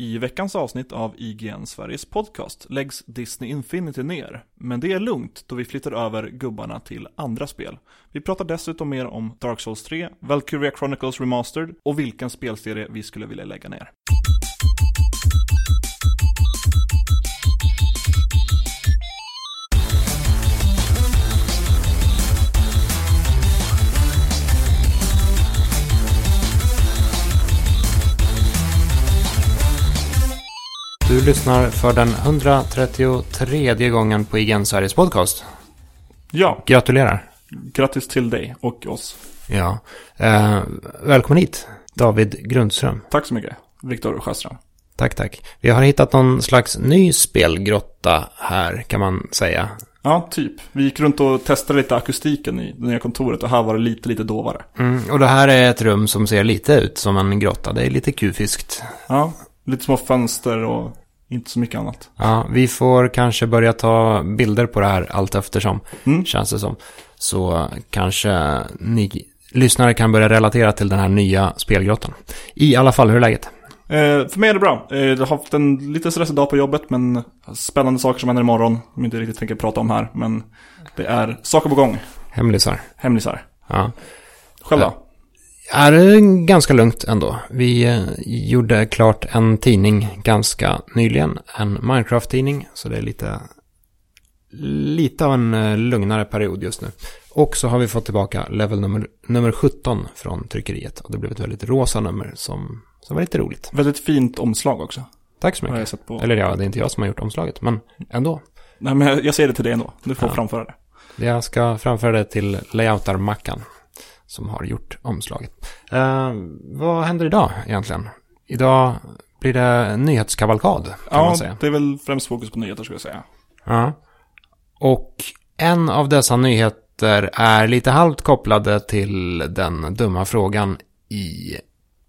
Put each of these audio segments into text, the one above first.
I veckans avsnitt av IGN Sveriges podcast läggs Disney Infinity ner, men det är lugnt då vi flyttar över gubbarna till andra spel. Vi pratar dessutom mer om Dark Souls 3, Valkyria Chronicles Remastered och vilken spelserie vi skulle vilja lägga ner. Du lyssnar för den 133 gången på IGN Sveriges podcast. Ja, Gratulerar. grattis till dig och oss. Ja. Eh, välkommen hit, David Grundström. Tack så mycket, Viktor Sjöström. Tack, tack. Vi har hittat någon slags ny spelgrotta här, kan man säga. Ja, typ. Vi gick runt och testade lite akustiken i det nya kontoret och här var det lite, lite dovare. Mm, och det här är ett rum som ser lite ut som en grotta. Det är lite kufiskt. Ja, lite små fönster och inte så mycket annat. Ja, vi får kanske börja ta bilder på det här allt eftersom, Mm. känns det som. Så kanske ni lyssnare kan börja relatera till den här nya spelgrottan. I alla fall, hur är läget? Eh, för mig är det bra. Eh, jag har haft en lite stressig dag på jobbet, men spännande saker som händer imorgon. Som jag inte riktigt tänker prata om här, men det är saker på gång. Hemlisar? Hemlisar. Ja. Själv då? Är det ganska lugnt ändå. Vi eh, gjorde klart en tidning ganska nyligen. En Minecraft-tidning. Så det är lite, lite av en eh, lugnare period just nu. Och så har vi fått tillbaka level nummer, nummer 17 från tryckeriet. Och det blev ett väldigt rosa nummer som, som var lite roligt. Väldigt fint omslag också. Tack så mycket. Eller ja, det är inte jag som har gjort omslaget. Men ändå. Nej, men jag, jag säger det till dig ändå. Du får Ja. framföra det. Jag ska framföra det till layoutar-Mackan. Som har gjort omslaget. Eh, vad händer idag egentligen? Idag blir det nyhetskavalkad kan Ja, man säga. det är väl främst fokus på nyheter skulle jag säga. Ja. Och en av dessa nyheter är lite halvt kopplade till den dumma frågan i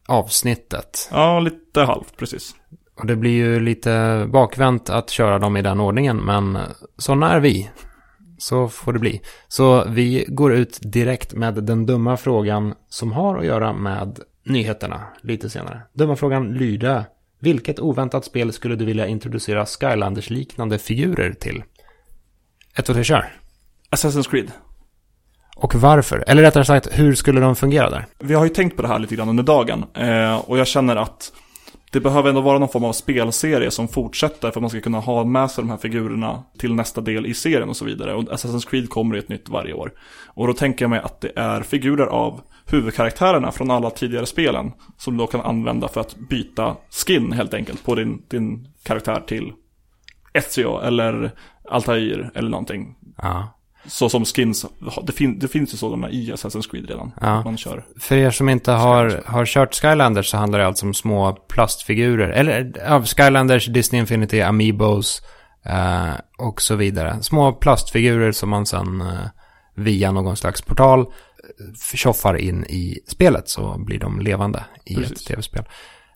avsnittet. Ja, lite halvt, precis. Och det blir ju lite bakvänt att köra dem i den ordningen, men sådana är vi. Så får det bli. Så vi går ut direkt med den dumma frågan som har att göra med nyheterna lite senare. Dumma frågan lyder. Vilket oväntat spel skulle du vilja introducera Skylanders-liknande figurer till? Ett, två, tre, kör. Assassin's Creed. Och varför? Eller rättare sagt, hur skulle de fungera där? Vi har ju tänkt på det här lite grann under dagen. Eh, och jag känner att det behöver ändå vara någon form av spelserie som fortsätter för att man ska kunna ha med sig de här figurerna till nästa del i serien och så vidare. Och Assassin's Creed kommer i ett nytt varje år. Och då tänker jag mig att det är figurer av huvudkaraktärerna från alla tidigare spelen som du då kan använda för att byta skin helt enkelt på din, din karaktär till Ezio eller Altair eller någonting. Ja. Så som skins, det, fin, det finns ju sådana i Assassin's Creed redan. Ja. Man kör. För er som inte har, har kört Skylanders så handlar det alltså om små plastfigurer. Eller av Skylanders, Disney Infinity, Amiibos eh, och så vidare. Små plastfigurer som man sen eh, via någon slags portal eh, tjoffar in i spelet så blir de levande i Precis. ett tv-spel.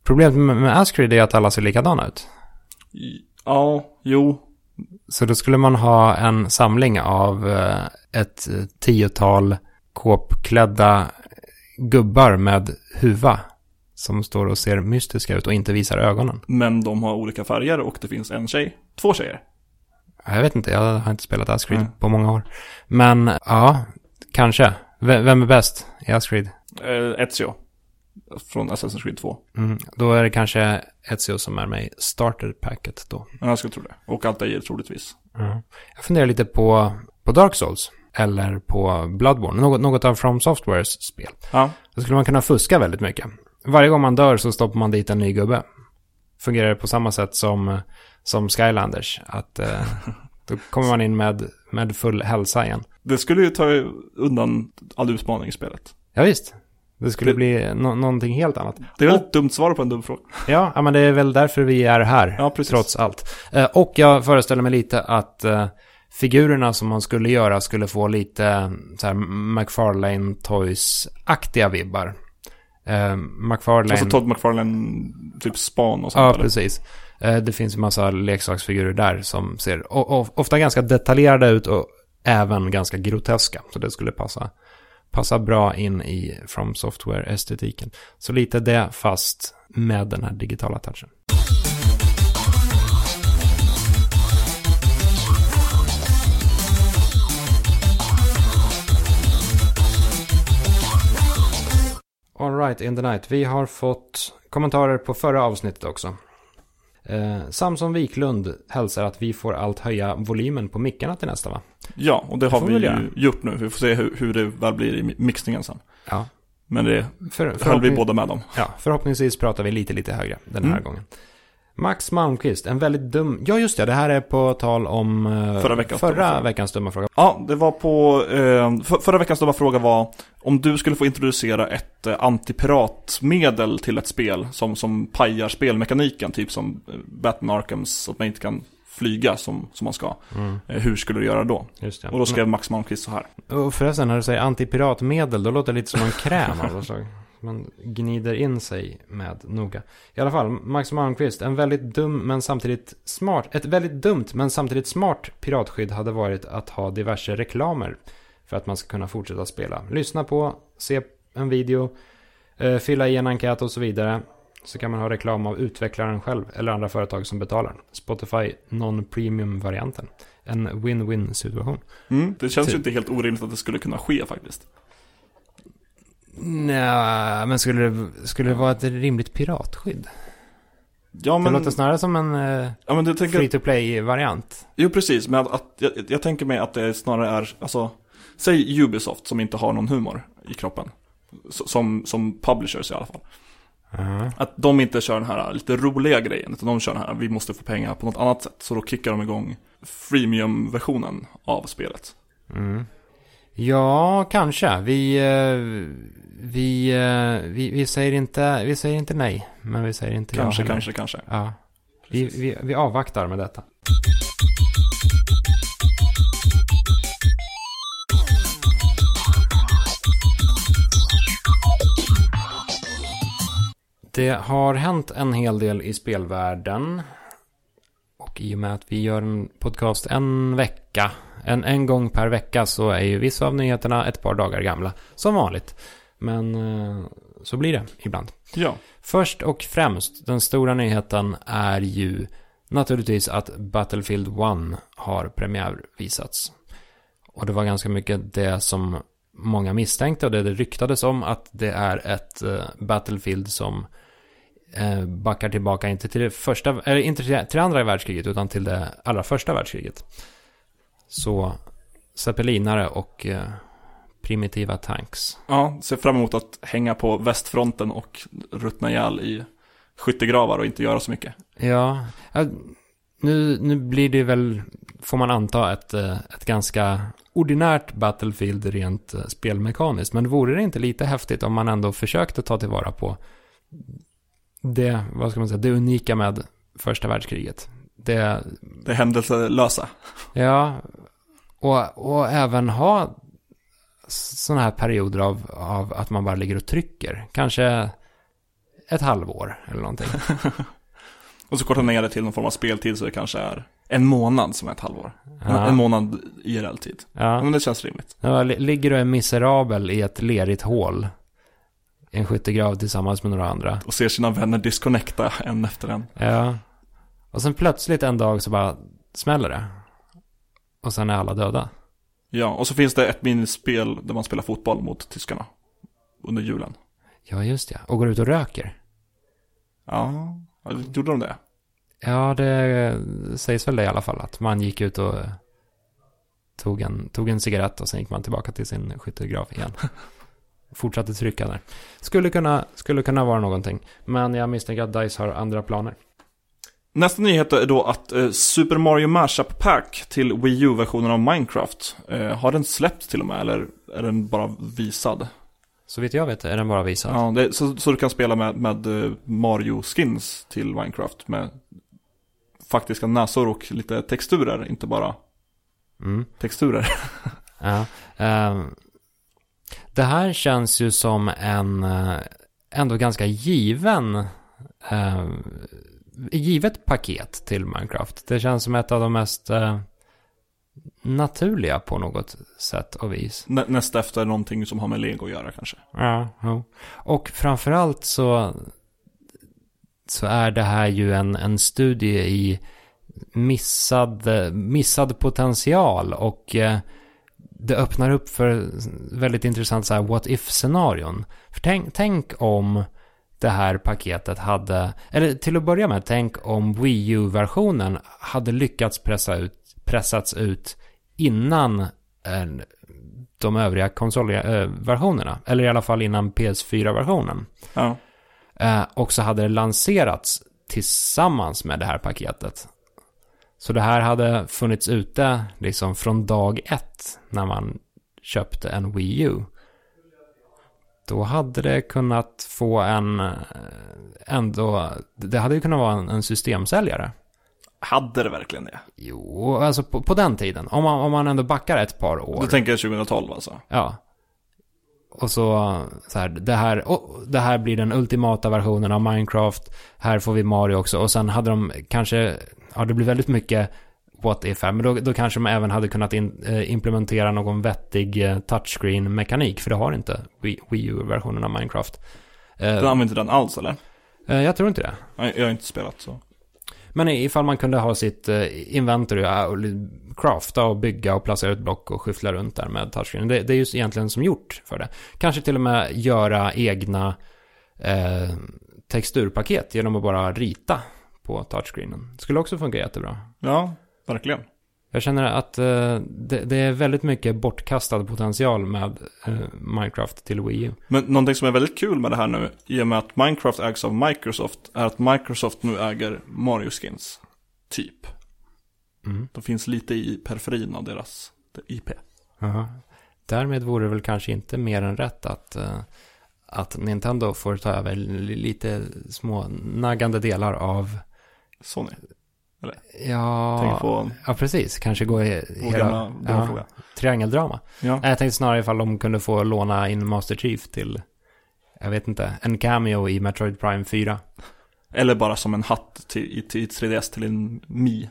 Problemet med, Ascreed är att alla ser likadana ut. Ja, jo, Så då skulle man ha en samling av eh, ett tiotal kåpklädda gubbar med huva. Som står och ser mystiska ut och inte visar ögonen. men de har olika färger och det finns en tjej, två tjejer. Jag vet inte, jag har inte spelat Ascreed Mm. på många år. Men ja, kanske. V- vem är bäst i Ascreed? Eh, Ezio. Från Assassin's Creed 2. Mm, då är det kanske Ezio som är med i starterpacket då. Ja, jag skulle tro det. Och Altair troligtvis. Mm. Jag funderar lite på, på Dark Souls. Eller på Bloodborne. Något, något av From Softwares spel. Ja, Då skulle man kunna fuska väldigt mycket. Varje gång man dör så stoppar man dit en ny gubbe. Fungerar det på samma sätt som, som Skylanders. Att eh, då kommer man in med, med full hälsa igen. det skulle ju ta undan all utmaning i spelet. Ja, visst. Det skulle Det- bli no- någonting helt annat. Det är väl ett dumt svar på en dum fråga. Ja, men det är väl därför vi är här. Ja. Trots allt. Eh, och jag föreställer mig lite att eh, figurerna som man skulle göra skulle få lite eh, så här McFarlane Toys-aktiga vibbar. McFarlane... Alltså Todd McFarlane, typ span och sånt Ja, eller? precis. Det finns en massa leksaksfigurer där som ser ofta ganska detaljerade ut och även ganska groteska. Så det skulle passa, passar bra in i From Software-estetiken. Så lite det fast med den här digitala touchen. Alright, in the night. Vi har fått kommentarer på förra avsnittet också. Eh, Samson Wiklund hälsar att vi får allt höja volymen på mickarna till nästa va? Ja, och det har får vi ju göra. gjort nu. Vi får se hur, hur det väl blir i mi- mixningen sen. Ja. Men det För, höll vi båda med om. Ja, förhoppningsvis pratar vi lite, lite högre den här Mm. gången. Max Malmqvist, en väldigt dum... Ja, just det, det här är på tal om eh, Förra veckans förra dumma veckans dumma fråga. Ja, det var på... Eh, för, förra veckans dumma fråga var om du skulle få introducera ett eh, antipiratmedel till ett spel som, som pajar spelmekaniken, typ som Batman Arkhams, att man inte kan flyga som, som man ska. Mm, Eh, hur skulle du göra då? Och då skrev Max Malmqvist så här. Och förresten, när du säger antipiratmedel, då låter det lite som en kräm av slag. Man gnider in sig med noga. I alla fall, Max Malmqvist, en väldigt dum men samtidigt smart, ett väldigt dumt men samtidigt smart piratskydd hade varit att ha diverse reklamer för att man ska kunna fortsätta spela. Lyssna på, se en video, eh, fylla i en enkät och så vidare. Så kan man ha reklam av utvecklaren själv eller andra företag som betalar. Spotify non-premium-varianten. En win-win situation. Mm, det känns Typ. ju inte helt orimligt att det skulle kunna ske faktiskt. Nej, men skulle det, skulle det vara ett rimligt piratskydd? Ja Det men, låter snarare som en eh, ja, men tänker... free to play-variant. Jo, precis. Men att, att jag, jag tänker mig att det snarare är, alltså, säg Ubisoft som inte har någon humor i kroppen. Som, som publishers i alla fall. Att de inte kör den här lite roliga grejen, utan de kör den här, vi måste få pengar på något annat sätt. Så då kickar de igång freemium-versionen av spelet. Mm. Ja, kanske. Vi, eh, vi, eh, vi, vi, säger inte, vi säger inte nej, men vi säger inte Kanske, ja kanske, kanske. Ja. Vi, vi, vi avvaktar med detta. Det har hänt en hel del i spelvärlden. Och i och med att vi gör en podcast en vecka, en, en gång per vecka, så är ju vissa av nyheterna ett par dagar gamla. Som vanligt. Men eh, så blir det ibland. Ja, Först och främst, den stora nyheten är ju naturligtvis att Battlefield 1 har premiärvisats. Och det var ganska mycket det som många misstänkte och det det ryktades om att det är ett eh, Battlefield som backar tillbaka inte till det första, eller inte till, andra världskriget utan till det allra första världskriget. Så zeppelinare och eh, primitiva tanks. ja, ser fram emot att hänga på västfronten och ruttna ihjäl i skyttegravar och inte göra så mycket. Ja, nu, nu blir det väl, får man anta, ett, eh, ett ganska ordinärt Battlefield rent eh, spelmekaniskt. Men vore det inte lite häftigt om man ändå försökte ta tillvara på det, vad ska man säga, det unika med första världskriget? Det, Det händelselösa. ja, och, och även ha sådana här perioder av, av att man bara ligger och trycker. Kanske ett halvår eller någonting. Och så korta ner det till någon form av speltid så det kanske är en månad som är ett halvår. Ja. En månad IRL-tid. Ja. Ja. Men det känns rimligt. Ja, li- ligger du är miserabel i ett lerigt hål. En skyttegrav tillsammans med några andra. Och ser sina vänner disconnecta en efter en. Ja. Och sen plötsligt en dag så bara smäller det. Och sen är alla döda. Ja, och så finns det ett minispel där man spelar fotboll mot tyskarna. Under julen. Ja, just det. Och går ut och röker. Ja, gjorde de det? Ja, det sägs väl det i alla fall. Att man gick ut och tog en, tog en cigarett och sen gick man tillbaka till sin skyttegrav igen. Fortsatte trycka där. Skulle kunna, skulle kunna vara någonting. Men jag misstänker att DICE har andra planer. Nästa nyhet är då att eh, Super Mario Mashup Pack till Wii U-versionen av Minecraft. Eh, har den släppts till och med, eller är den bara visad? Så vitt jag vet är den bara visad. Ja, det, så, så du kan spela med, med eh, Mario-skins till Minecraft med faktiska näsor och lite texturer, inte bara Mm. texturer. Ja. ehm, det här känns ju som en eh, ändå ganska given eh, givet paket till Minecraft. Det känns som ett av de mest eh, naturliga på något sätt och vis. Nä, nästa efter någonting som har med Lego att göra kanske. Ja, jo. Och framförallt så, så är det här ju en, en studie i missad, missad potential och eh, det öppnar upp för väldigt intressant så här what if-scenarion. För tänk, tänk om det här paketet hade, eller till att börja med, tänk om Wii U-versionen hade lyckats pressa ut, pressats ut innan eh, de övriga konsolversionerna, eller i alla fall innan PS4-versionen. Ja. Eh, och så hade det lanserats tillsammans med det här paketet. Så det här hade funnits ute liksom från dag ett när man köpte en Wii U. Då hade det kunnat få en, eh, ändå, det hade ju kunnat vara en, en systemsäljare. Hade det verkligen det? Jo, alltså på, på den tiden. Om man, om man ändå backar ett par år. Du tänker 2012 alltså? Ja. Och så, så här, det här, oh, det här blir den ultimata versionen av Minecraft. Här får vi Mario också. Och sen hade de kanske, ja det blir väldigt mycket what if här. Men då, då kanske man även hade kunnat in, eh, implementera någon vettig eh, touchscreen-mekanik. För det har inte Wii, Wii U-versionen av Minecraft. Du Eh, använder inte den alls eller? eh, jag tror inte det. Nej, Jag har inte spelat så. Men ifall man kunde ha sitt eh, inventory, och eh, crafta och bygga och placera ut block och skyffla runt där med touchscreen. Det, det är ju egentligen som gjort för det. Kanske till och med göra egna eh, texturpaket genom att bara rita på touchscreenen. Skulle också funka jättebra. Ja, verkligen. Jag känner att eh, det, det är väldigt mycket bortkastad potential med eh, Minecraft till Wii U. Men någonting som är väldigt kul med det här nu, i och med att Minecraft ägs av Microsoft, är att Microsoft nu äger Mario Skins. Typ. Mm. De finns lite i periferin av deras IP. Jaha. Därmed vore det väl kanske inte mer än rätt att, eh, att Nintendo får ta över li- lite små naggande delar av, Sony. Ja, Tänk på ja precis, kanske gå i hela ja, triangeldrama. Ja. Jag tänkte snarare ifall de kunde få låna in Master Chief till, jag vet inte, en cameo i Metroid Prime 4. Eller bara som en hatt till, i- till 3DS till en Mi.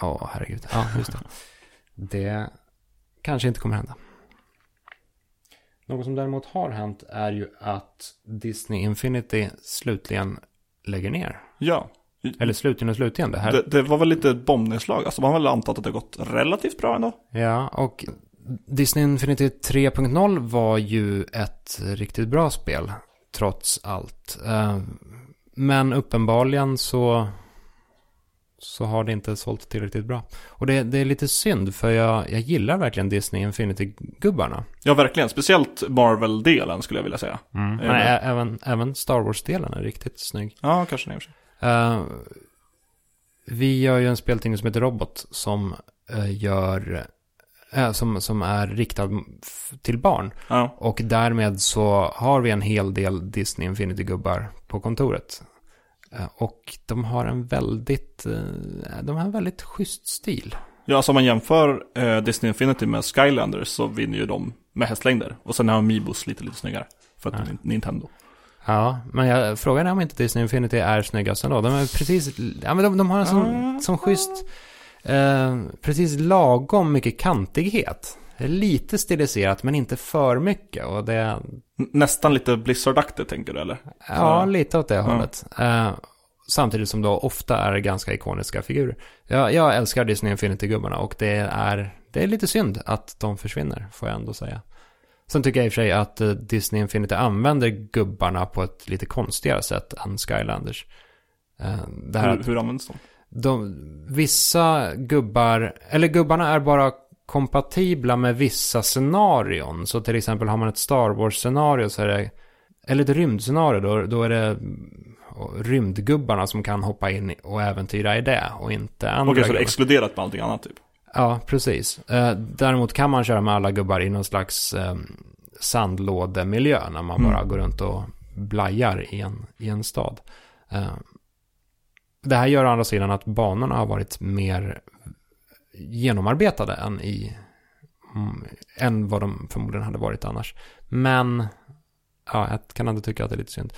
Ja, herregud. Ja, just det. Det kanske inte kommer hända. Något som däremot har hänt är ju att Disney Infinity slutligen lägger ner. Ja. Eller slutligen och slutligen. Det här. Det, det var väl lite bombnedslag. Alltså man har väl antat att det gått relativt bra ändå. Ja, och Disney Infinity 3.0 var ju ett riktigt bra spel. Trots allt. Eh, Men uppenbarligen så så har det inte sålt tillräckligt bra. Och det, det är lite synd för jag, jag gillar verkligen Disney Infinity-gubbarna. Ja, verkligen. Speciellt Marvel-delen skulle jag vilja säga. Men Eller- ä- även, även Star Wars-delen är riktigt snygg. Ja, kanske det för sig. Eh, vi gör ju en speltidning som heter Robot som eh, gör eh, som, som är riktad till barn. Ja. Och därmed så har vi en hel del Disney Infinity-gubbar på kontoret. Och de har en väldigt, de har en väldigt schysst stil. Ja, alltså om man jämför Disney Infinity med Skylanders så vinner ju de med hästlängder. Och sen är Amiibos lite, lite snyggare. För att Ja. Nintendo. Ja, men jag, frågan är om inte Disney Infinity är snyggast ändå. De är precis, ja men de, de har en sån, Ah. sån schysst, eh, precis lagom mycket kantighet. Lite stiliserat men inte för mycket och det, Nästan lite Blizzard-aktigt tänker du eller? ja lite åt det hållet. Eh, samtidigt som då ofta är ganska ikoniska figurer. Jag, jag älskar Disney Infinity-gubbarna och det är, det är lite synd att de försvinner, får jag ändå säga. Sen tycker jag i och för sig att eh, Disney Infinity använder gubbarna på ett lite konstigare sätt än Skylanders. Eh, Det här Hur, hur används de? de, vissa gubbar, eller gubbarna är bara kompatibla med vissa scenarion. Så till exempel har man ett Star Wars-scenario så är det, eller ett rymdscenario då, då är det mm, rymdgubbarna som kan hoppa in och äventyra i det och inte andra Okej, så det är exkluderat med allting annat typ? Ja, precis. Eh, däremot kan man köra med alla gubbar i någon slags eh, sandlådemiljö när man Mm. bara går runt och blajar i en, i en stad. Eh, det här gör å andra sidan att banorna har varit mer genomarbetade än i mm, än vad de förmodligen hade varit annars. Men ja, jag kan ändå tycka att det är lite synd.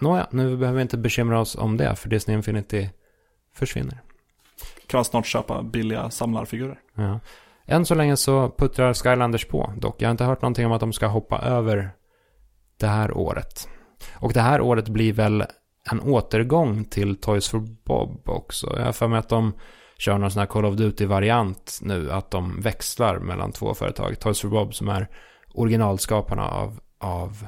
Nåja, nu behöver vi inte bekymra oss om det, för Disney Infinity försvinner. Kan man snart köpa billiga samlarfigurer? Ja. Än så länge så puttrar Skylanders på dock. Jag har inte hört någonting om att de ska hoppa över det här året. Och det här året blir väl en återgång till Toys for Bob också. Jag har för mig att de kör någon sån här Call of Duty-variant nu, att de växlar mellan två företag. Toys for Bob som är originalskaparna av, av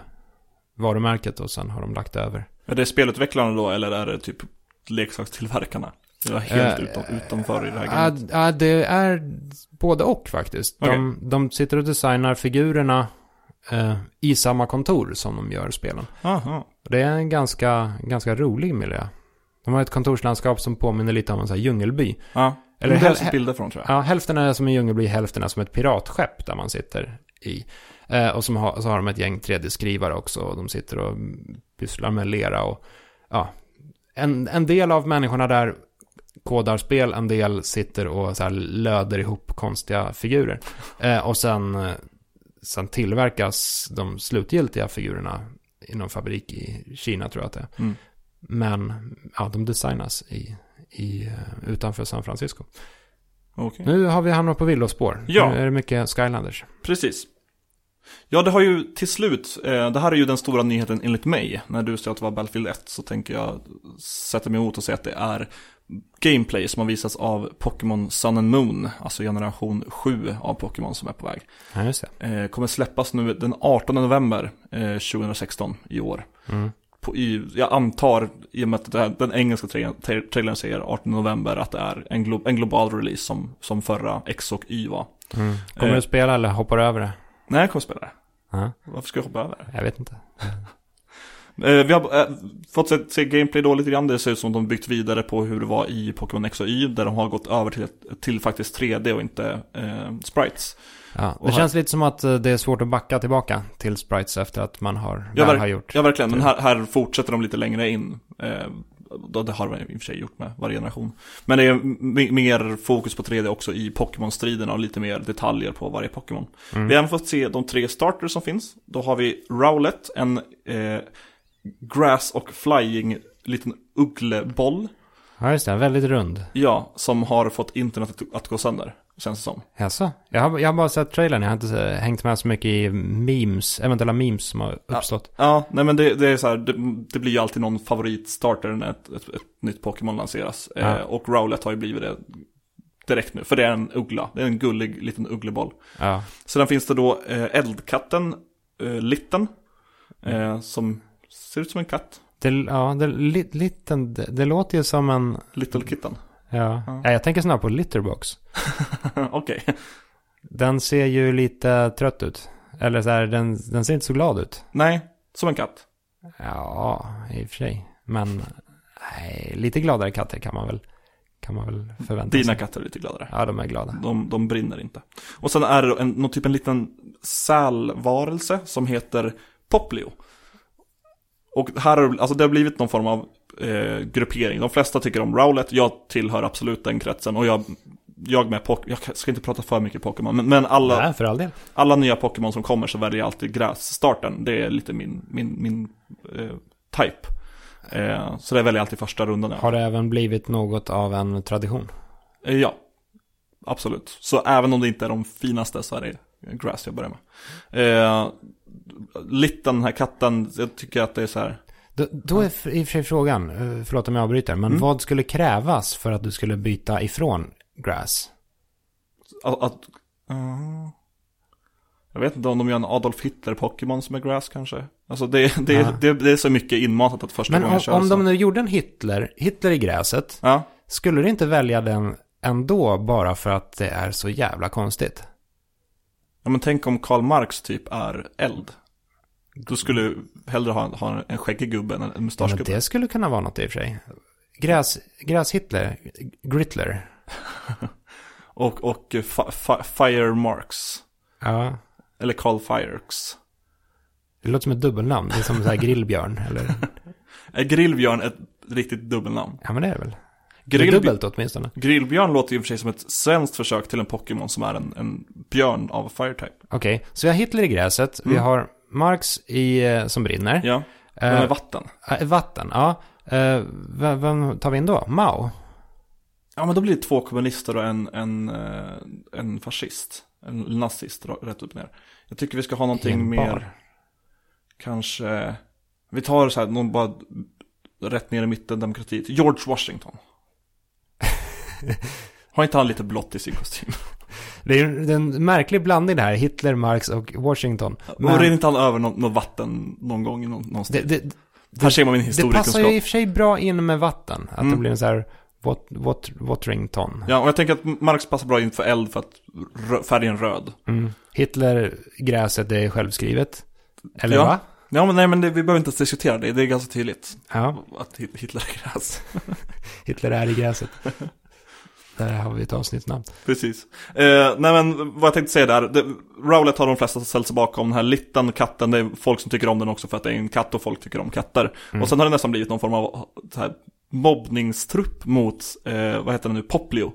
varumärket och sen har de lagt över. Är det spelutvecklarna då eller är det typ leksakstillverkarna? Det var helt Eh, utom, utanför i det här gamet. ja, det är både och faktiskt. De, de sitter och designar figurerna eh, i samma kontor som de gör spelen. Aha. Det är en ganska, ganska rolig miljö. De har ett kontorslandskap som påminner lite om en sån här djungelby. Ja, Eller det är bilder från tror jag. Ja, hälften är som en djungelby, hälften är som ett piratskepp där man sitter i. Eh, och som har, så har de ett gäng 3D-skrivare också. Och de sitter och pysslar med lera och ja. En, en del av människorna där kodar spel, en del sitter och så löder ihop konstiga figurer. Eh, och sen, eh, sen tillverkas de slutgiltiga figurerna i någon fabrik i Kina tror jag att det är. Mm. Men ja, de designas i, i, eh, utanför San Francisco. Okej. Nu har vi hamnat på villospår. Ja. Nu är det mycket Skylanders. Precis. Ja, det har ju till slut, eh, det här är ju den stora nyheten enligt mig. När du säger att det var Battlefield 1 så tänker jag sätta mig emot och säga att det är gameplay som har visats av Pokémon Sun and Moon, alltså generation 7 av Pokémon som är på väg. Ja. Eh, kommer släppas nu den 18 november eh, 2016 i år. Mm. På, i, jag antar, i och med att här, den engelska tra- tra- trailern säger 18 november, att det är en, glo- en global release som, som förra X och Y var. Mm. Kommer Eh. du spela eller hoppar du över det? Nej, jag kommer spela det. Ja, Varför ska jag hoppa över det? jag vet inte. Eh, vi har eh, fått se, gameplay då lite grann. Det ser ut som de byggt vidare på hur det var i Pokémon X och Y. Där de har gått över till, till faktiskt 3D och inte eh, sprites. Ja, det här- känns lite som att eh, det är svårt att backa tillbaka till sprites efter att man har, Ja, har gjort. Ja, verkligen. Men här, här fortsätter de lite längre in. Eh, då, det har de i och för sig gjort med varje generation. Men det är mer fokus på 3D också i Pokémon-striderna och lite mer detaljer på varje Pokémon. Mm. Vi har även fått se de tre starters som finns. Då har vi Rowlet, en eh, grass och flying liten uggleboll. Ja, just det. Väldigt rund. Ja, som har fått internet att, gå sönder, känns det som. Jaså? Jag har, jag har bara sett trailern. Jag har inte eh, hängt med så mycket i memes, eventuella memes som har uppstått. Ja, nej men det, det är så här, det, det blir ju alltid någon favoritstarter när ett, ett, ett nytt Pokémon lanseras. Ja. Eh, och Rowlet har ju blivit det direkt nu, för det är en uggla. Det är en gullig liten uggleboll. Ja. Sedan finns det då eh, Eldkatten, eh, Litten, eh, som ser ut som en katt. Det, ja, det, li, liten, det, det låter ju som en... Little Kitten. Ja. Ja. ja. Jag tänker snarare på Litterbox. Okej. Den ser ju lite trött ut. Eller så här, den, den ser inte så glad ut. Nej, som en katt. Ja, i och för sig. Men nej, lite gladare katter kan man väl, kan man väl förvänta Dina sig. katter är lite gladare. Ja, de är glada. De, de brinner inte. Och sen är det en, någon typ en liten sälvarelse som heter Poplio. Och här har det- alltså det har blivit någon form av eh, gruppering. De flesta tycker om Rowlet, jag tillhör absolut den kretsen. Och jag, jag med Pokémon, jag ska inte prata för mycket Pokémon, men, men alla, Nej, för all del. alla nya Pokémon som kommer så väljer jag alltid grässtarten. Det är lite min, min, min eh, type. Eh, så det väljer jag alltid första rundan. Har det även blivit något av en tradition? Eh, Ja, absolut. Så även om det inte är de finaste så är det Grass jag börjar med. Eh, Litten, den här katten, jag tycker att det är så här. Då, då är i och för sig frågan, eh, förlåt om jag avbryter, men Mm. vad skulle krävas för att du skulle byta ifrån Grass? Att, att, eh, jag vet inte om de gör en Adolf Hitler-Pokémon som är Grass kanske. Alltså det, det, Ja. det, det är så mycket inmatat att första Men gången om, jag kör om så. de nu gjorde en Hitler, Hitler i gräset, Ja, skulle du inte välja den ändå bara för att det är så jävla konstigt? Ja, men tänk om Karl Marx typ är eld. Då skulle du hellre ha, ha en skäggig gubbe än en Ja, men mustaschgubbe. det skulle kunna vara något i och för sig. Gräs, gräs-Hitler, Gritler. Och, och fa, fa, Fire Marx. Ja, Eller Karl Fireks. det låter som ett dubbelnamn. Det är som så här grillbjörn, eller? Är Grillbjörn ett riktigt dubbelnamn? Ja, men det är det väl. Det är Grillbjörn, dubbelt åtminstone. Grillbjörn låter ju i och för sig som ett svenskt försök till en Pokémon som är en, en björn av Firetype. Okej, så vi har Hitler i gräset. Vi Mm. har Marx i, eh, som brinner. Ja, den Eh, är vatten. eh, vatten, ja. Eh, v- vem tar vi in då? Mao? Ja, men då blir det två kommunister och en, en, en fascist. En nazist, rätt upp och ner. Jag tycker vi ska ha någonting mer, kanske, vi tar så här, någon bara rätt ner i mitten, demokrati. George Washington. Har inte han lite blått i sin kostym? Det är ju en märklig blandning det här, Hitler, Marx och Washington. Men... Och rinner inte han över något, något vatten någon gång någonstans? det, det, här ser man min det historiekunskap. passar ju i och för sig bra in med vatten. Att det Mm. blir en så här wat, wat, Waterington. Ja, och jag tänker att Marx passar bra in för eld för att färgen röd. Mm. Hitler, gräset, det är självskrivet. Eller Ja. va? Ja, men nej, men det, vi behöver inte ens diskutera det. Det är ganska tydligt. Ja, Att Hit- Hitler är gräs. Hitler är i gräset. Där har vi ett avsnittsnamn. Precis. Eh, nej men vad jag tänkte säga där, det, Rowlet har de flesta ställt sig bakom, den här litten katten, det är folk som tycker om den också för att det är en katt och folk tycker om katter. Mm. Och sen har det nästan blivit någon form av så här, mobbningstrupp mot, eh, vad heter det nu, Poplio.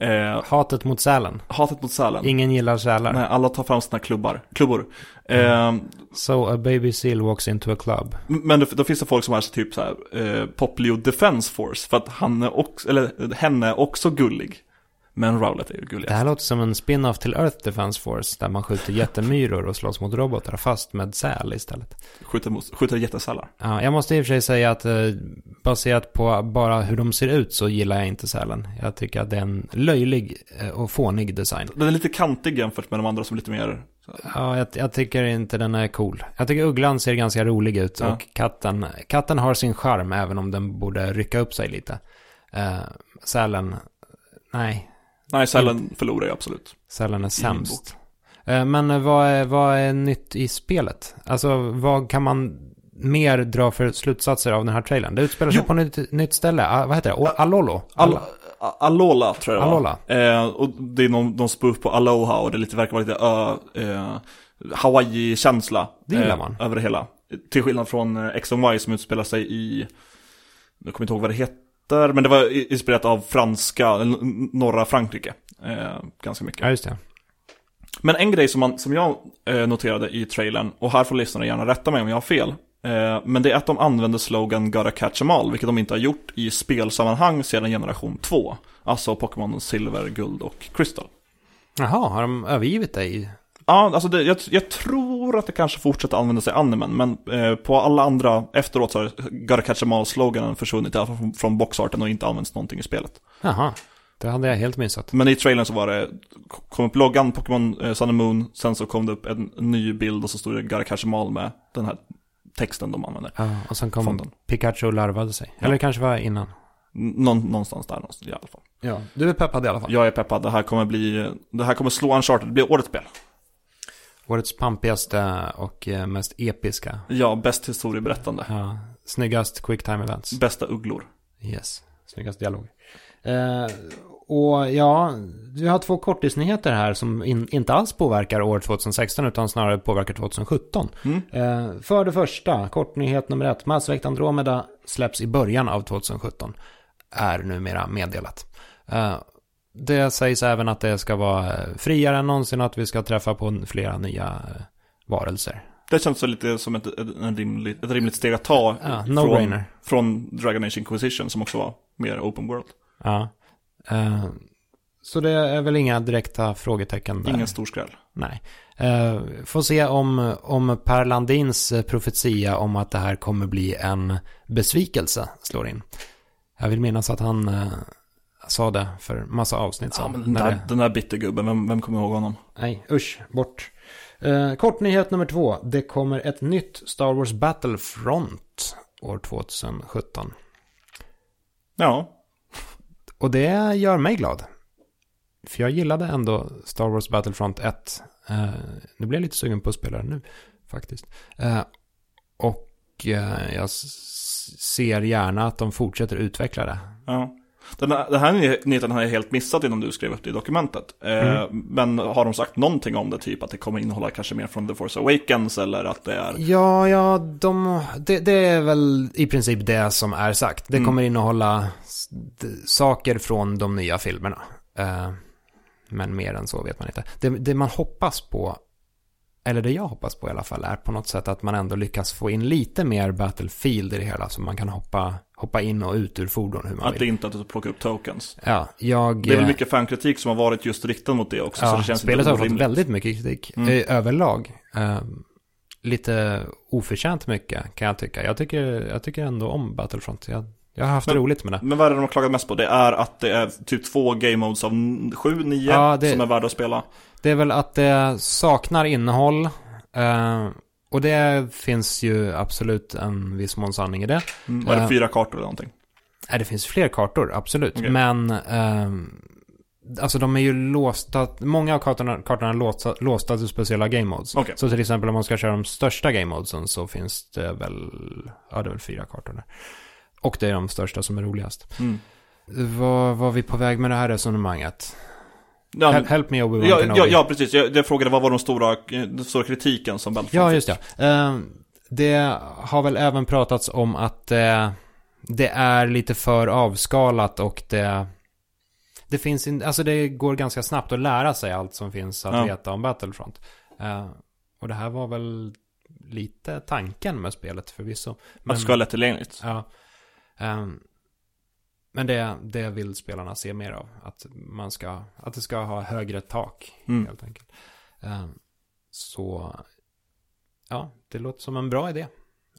Eh, Hatet mot sälen. hatet mot sälen. Ingen gillar sälar. Nej, alla tar fram sina klubbar, klubbor. Eh, So a baby seal walks into a club. men då, då finns det folk som är så typ så här, eh, Poplio Defense Force, för att han är också, eller henne är också gullig. Men Rowlet är ju gulligast. Det här låter som en spin-off till Earth Defense Force där man skjuter jättemyror och slåss mot robotar fast med säl istället. Skjuter, mot, skjuter jättesälar. Ja, jag måste i och för sig säga att eh, baserat på bara hur de ser ut så gillar jag inte sälen. Jag tycker att det är en löjlig eh, och fånig design. Den är lite kantig jämfört med de andra som är lite mer... Ja, jag, jag tycker inte den är cool. Jag tycker ugglan ser ganska rolig ut Ja. och katten, katten har sin charm även om den borde rycka upp sig lite. Uh, sälen, nej, Nej, sälen förlorar ju absolut. sälen är sämst. Eh, men eh, vad är, vad är nytt i spelet? Alltså, vad kan man mer dra för slutsatser av den här trailern? Det utspelar sig Jo. på ett nytt ställe. Ah, vad heter det? O- Alolo? Al Alola tror jag. Alola. Eh, och det är någon, någon spoof på Aloha och det lite, verkar vara lite ö, eh, Hawaii-känsla. Det gillar eh, man. Över det hela. Till skillnad från X and Y som utspelar sig i, jag kommer inte ihåg vad det heter, men det var inspirerat av franska, norra Frankrike. Eh, ganska mycket. Ja, just det. Men en grej som, man, som jag eh, noterade i trailern, och här får lyssnarna gärna rätta mig om jag har fel, eh, men det är att de använder slogan Gotta catch 'em all, vilket de inte har gjort i spelsammanhang sedan generation 2. Alltså Pokémon Silver, Guld och Crystal. Jaha, har de övergivit dig? Ja, alltså det, jag, jag tror att det kanske fortsätter använda sig animen, men eh, på alla andra efteråt så har Gotta catch 'em all-sloganen försvunnit, i alla fall från, från boxarten och inte använts någonting i spelet. Jaha, det hade jag helt missat. Men i trailern så var det, kom upp loggan Pokémon eh, Sun and Moon, sen så kom det upp en ny bild och så stod det Gotta catch 'em all med den här texten de använder. Ja, och sen kom Fonden. Pikachu och larvade sig. Ja. Eller kanske var innan. Någon, någonstans där någonstans, i alla fall. Ja, du är peppad i alla fall. Jag är peppad, det här kommer bli, det här kommer slå Uncharted, det blir årets spel. Årets pampigaste och eh, mest episka. Ja, bäst historieberättande. Ja, snyggast quick time events. Bästa ugglor. Yes, snyggast dialog. Eh, och ja, vi har två korttidsnyheter här som in, inte alls påverkar år 2016 utan snarare påverkar 2017. Mm. Eh, för det första, kortnyhet nummer ett. Mass Effect Andromeda släpps i början av 2017. Är numera meddelat. Eh, det sägs även att det ska vara eh, friare än någonsin att vi ska träffa på flera nya eh, varelser. Det känns lite som ett, ett, rimligt, ett rimligt steg att ta Ja, från, no-brainer. från Dragon Age Inquisition som också var mer open world. Ja. Eh, så det är väl inga direkta frågetecken där. Ingen stor skräll. Nej. Eh, får se om, om Per Landins profetia om att det här kommer bli en besvikelse slår in. Jag vill minnas att han sa det för massa avsnitt Ja, sedan. men den där, det- den där bittergubben, vem, vem kommer ihåg honom? Nej, usch, bort. Eh, kort nyhet nummer två. Det kommer ett nytt Star Wars Battlefront år 2017. Ja, Och det gör mig glad. För jag gillade ändå Star Wars Battlefront 1. Eh, nu blir jag lite sugen på att spela det nu, faktiskt. Eh, och eh, jag ser gärna att de fortsätter utveckla det. ja. Den här, den här ny- nyheten har jag helt missat innan du skrev upp det i dokumentet. Eh, Men har de sagt någonting om det, typ att det kommer innehålla kanske mer från The Force Awakens eller att det är... Ja, ja, de, det, det är väl i princip det som är sagt. Det Mm. kommer innehålla saker från de nya filmerna. Eh, men mer än så vet man inte. Det, det man hoppas på, eller det jag hoppas på i alla fall, är på något sätt att man ändå lyckas få in lite mer Battlefield i det hela. Så man kan hoppa, hoppa in och ut ur fordon hur man Att det vill. inte är att du plockar upp tokens. Ja, jag... Det är väl eh, mycket fankritik som har varit just riktad mot det också. så Ja, det känns spelet har fått väldigt mycket kritik Mm. eh, överlag. Eh, lite oförtjänt mycket kan jag tycka. Jag tycker, jag tycker ändå om Battlefront. Jag, Jag har haft Men- roligt med det. Men vad är det de har klagat mest på? Det är att det är typ två game modes av sju, nio Ja, det- som är värda att spela. Det är väl att det saknar innehåll. Eh, och det finns ju absolut en viss mån sanning i det. Mm. Var det Ja. fyra kartor eller någonting? Nej, det finns fler kartor, absolut. Okej. Men, ehm, alltså de är ju låsta, många av kartorna, kartorna är låsta, låsta till speciella game modes. Okej. Så till exempel om man ska köra de största game modesen så finns det väl, ja det är väl fyra kartor där. Och det är de största som är roligast. Mm. Var var vi på väg med det här resonemanget? Ja, Help, help me Obi-Wan ja, Kenobi. ja, ja, precis. Jag, jag frågade vad var de stora, den stora kritiken som Battlefront Ja, just det. Eh, det har väl även pratats om att eh, det är lite för avskalat och det... Det finns in, alltså det går ganska snabbt att lära sig allt som finns att Ja. veta om Battlefront. Eh, och det här var väl lite tanken med spelet förvisso. Att det ska vara lättillgängligt. ja, Ehm, men det, det vill spelarna se mer av. Att, man ska, att det ska ha högre tak Mm. helt enkelt. Ehm, så, ja, det låter som en bra idé.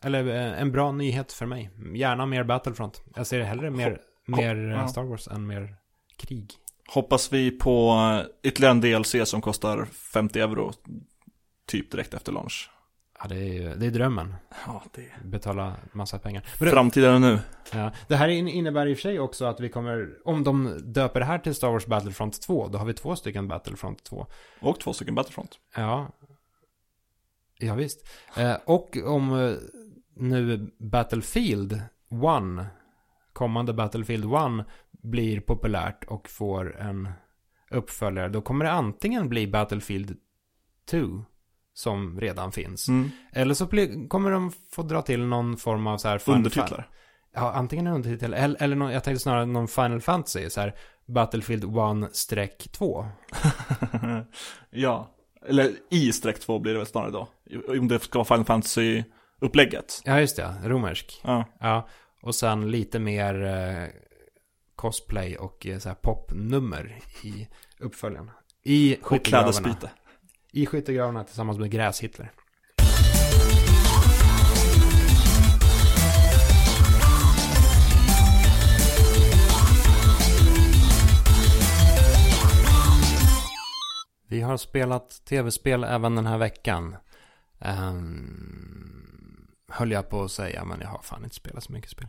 Eller eh, en bra nyhet för mig. Gärna mer Battlefront. Jag ser hellre mer, mer eh, ja. Star Wars än mer krig. Hoppas vi på ytterligare en DLC som kostar 50 euro typ direkt efter launch. Ja, det är, ju- det är drömmen. Ja, det Betala massa pengar. Men Framtiden är nu. ja, det här in- innebär i och för sig också att vi kommer, om de döper det här till Star Wars Battlefront 2, då har vi två stycken Battlefront 2. Och två stycken Battlefront. Ja. Ja, visst. Eh, och om eh, nu Battlefield 1, kommande Battlefield 1 blir populärt och får en uppföljare, då kommer det antingen bli Battlefield 2 som redan finns. Mm. Eller så kommer de få dra till någon form av så här... Undertitlar. Ja, antingen en undertitel eller, eller någon, jag tänkte snarare någon Final Fantasy, så här Battlefield 1-2. ja. Eller i streck 2 blir det väl snarare då. Om det ska vara Final Fantasy-upplägget. Ja, just det. Romersk. Ja. Ja, och sen lite mer eh, cosplay och eh, så här popnummer i uppföljaren. I Och klädesbyte. I skyttegravarna tillsammans med Gräs-Hitler. Vi har spelat tv-spel även den här veckan. Um, höll jag på att säga, men jag har fan inte spelat så mycket spel.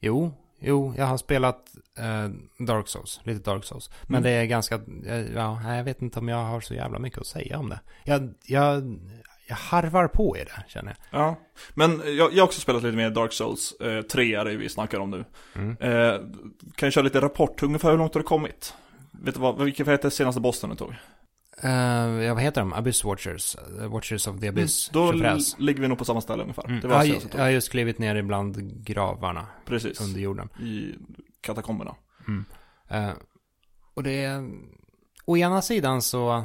Jo, jo, jag har spelat eh, Dark Souls, lite Dark Souls. Men Mm. det är ganska, eh, ja, jag vet inte om jag har så jävla mycket att säga om det. Jag, jag, jag harvar på i det, känner jag. Ja. Men jag, jag har också spelat lite mer Dark Souls. Eh, 3 är det vi snackar om nu. Mm. Eh, kan jag köra lite rapport? Ungefär hur långt har det kommit? Vet du vad, vilken heter senaste bossen du tog? Eh, ja, vad heter de? Abyss Watchers? Eh, Watchers of the Abyss? Mm, Då l- ligger vi nog på samma ställe ungefär. Mm. Det var jag jag har just klivit ner ibland gravarna. Precis. under jorden. I katakomberna. Eh, och det är... Å ena sidan så,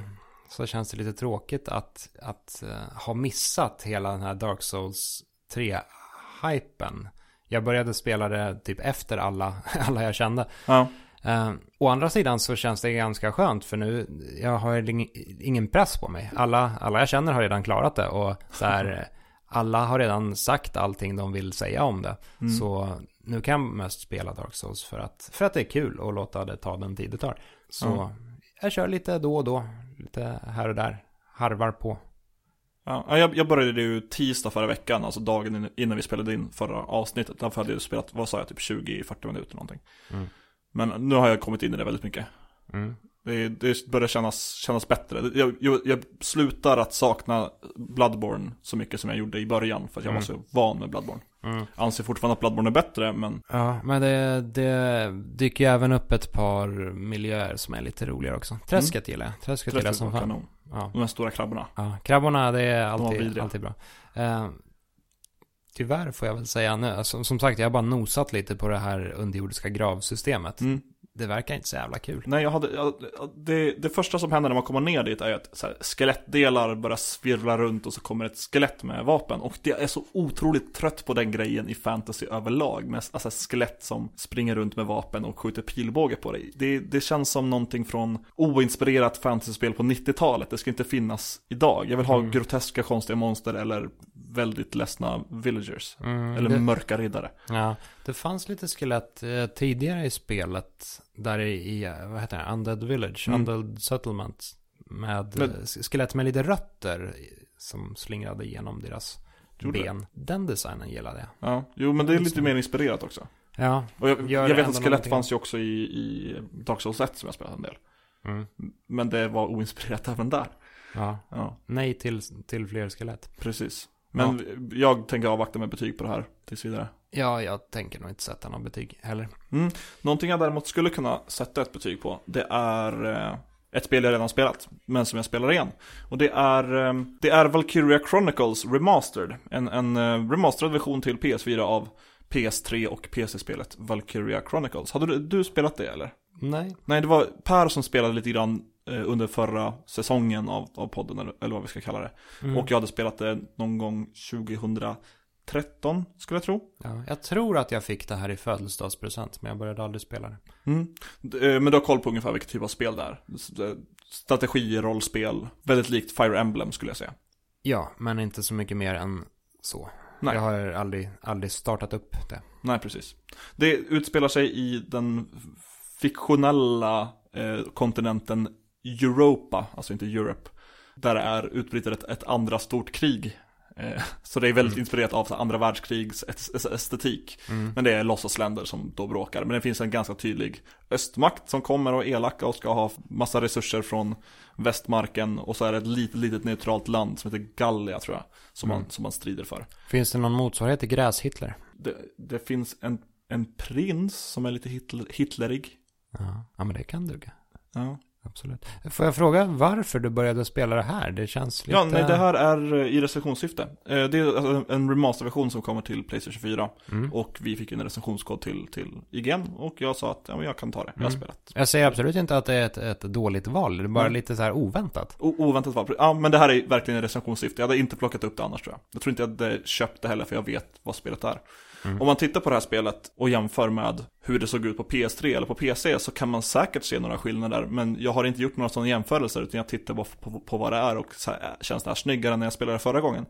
så känns det lite tråkigt att, att eh, ha missat hela den här Dark Souls 3-hypen. Jag började spela det typ efter alla, alla jag kände. Ja. Uh, å andra sidan så känns det ganska skönt för nu, jag har ing- ingen press på mig. Alla, alla jag känner har redan klarat det och så här, alla har redan sagt allting de vill säga om det. Mm. Så nu kan jag mest spela Dark Souls för att, för att det är kul och låta det ta den tid det tar. Så Ja. jag kör lite då och då, lite här och där, harvar på. Ja, ja, jag, jag började ju tisdag förra veckan, alltså dagen in- innan vi spelade in förra avsnittet. Därför hade jag spelat, vad sa jag, typ 20-40 minuter någonting. Mm. Men nu har jag kommit in i det väldigt mycket. Mm. Det, det börjar kännas, kännas bättre. Jag, jag, jag slutar att sakna Bloodborne så mycket som jag gjorde i början. För att jag Mm. var så van med Bloodborne. Mm. Anser fortfarande att Bloodborne är bättre, men Ja, men det, det dyker ju även upp ett par miljöer som är lite roligare också. Träsket gillar jag. Träsket gillar jag som fan. kanon. Ja. De här stora krabborna. Ja, krabborna det är alltid, alltid bra. Eh, tyvärr får jag väl säga nu, alltså, som sagt jag har bara nosat lite på det här underjordiska gravsystemet. Mm. Det verkar inte så jävla kul. Nej, jag hade, jag, det, det första som händer när man kommer ner dit är att här, skelettdelar börjar svirvla runt och så kommer ett skelett med vapen. Och det är så otroligt trött på den grejen i fantasy överlag. Med alltså, skelett som springer runt med vapen och skjuter pilbåge på dig. Det, det känns som någonting från oinspirerat fantasyspel på 90-talet. Det ska inte finnas idag. Jag vill ha Mm. groteska konstiga monster eller väldigt ledsna villagers. Mm, Eller det, mörka riddare. ja, det fanns lite skelett eh, tidigare i spelet. Där i, vad heter det, Undead Village, Mm. Undead Settlement. Med Men- eh, skelett med lite rötter som slingrade igenom deras det? ben. Den designen gillade jag. Ja, jo men det är lite mer inspirerat också. Ja, Och jag, jag vet att skelett någonting. fanns ju också i, i Dark Souls 1 som jag spelat en del. mm, Men det var oinspirerat även där. ja. Ja, Nej till, till fler skelett. precis. Men jag tänker avvakta med betyg på det här tills vidare. Ja, jag tänker nog inte sätta någon betyg heller. Någonting jag däremot skulle kunna sätta ett betyg på, det är eh, ett spel jag redan spelat, men som jag spelar igen. Och det är, eh, det är Valkyria Chronicles Remastered. En, en eh, remasterad version till PS4 av PS3 och PC-spelet Valkyria Chronicles. Hade du, du spelat det eller? Nej. Nej, det var Per som spelade lite grann under förra säsongen av, av podden, eller, vad vi ska kalla det. Mm. Och jag hade spelat det någon gång 2013, skulle jag tro. Ja, jag tror att jag fick det här i födelsedagspresent, men jag började aldrig spela det. Mm. Eh, Men du har koll på ungefär vilken typ av spel det är? Eh, Strategi, rollspel, väldigt likt Fire Emblem skulle jag säga. Ja, men inte så mycket mer än så. Nej. Jag har aldrig, aldrig startat upp det. Nej, precis. Det utspelar sig i den fiktionella eh, kontinenten Europa, alltså inte Europe. Där är utbryter ett, ett andra stort krig. Eh, så det är väldigt inspirerat av andra världskrigs est- est- estetik. Mm. Men det är låtsasländer som då bråkar. Men det finns en ganska tydlig östmakt som kommer och är elaka och ska ha massa resurser från västmarken. Och så är det ett litet, litet neutralt land som heter Gallia tror jag. Som, man, Mm. som man strider för. Finns det någon motsvarighet till Gräs-Hitler? Det, det finns en, en prins som är lite hitler, hitlerig. Ja. ja, men det kan duga. Ja. Absolut. Får jag fråga varför du började spela det här? Det känns lite... Ja, nej, det här är eh, i recensionssyfte. Eh, Det är alltså en remasterversion som kommer till Playstation 4. Mm. Och vi fick en recensionskod till, till IGN. Och jag sa att ja, jag kan ta det, jag har Mm. spelat. Jag säger absolut inte att det är ett, ett dåligt val. Det är bara Nej. lite så här oväntat. O- oväntat val. Ja, men det här är verkligen en recensionssyfte. Jag hade inte plockat upp det annars tror jag. Jag tror inte jag hade köpt det heller för jag vet vad spelet är. Mm. Om man tittar på det här spelet och jämför med hur det såg ut på PS3 eller på PC så kan man säkert se några skillnader. Men jag har inte gjort några sådana jämförelser utan jag tittar på, på, på vad det är och så här, känns det här snyggare än när jag spelade förra gången?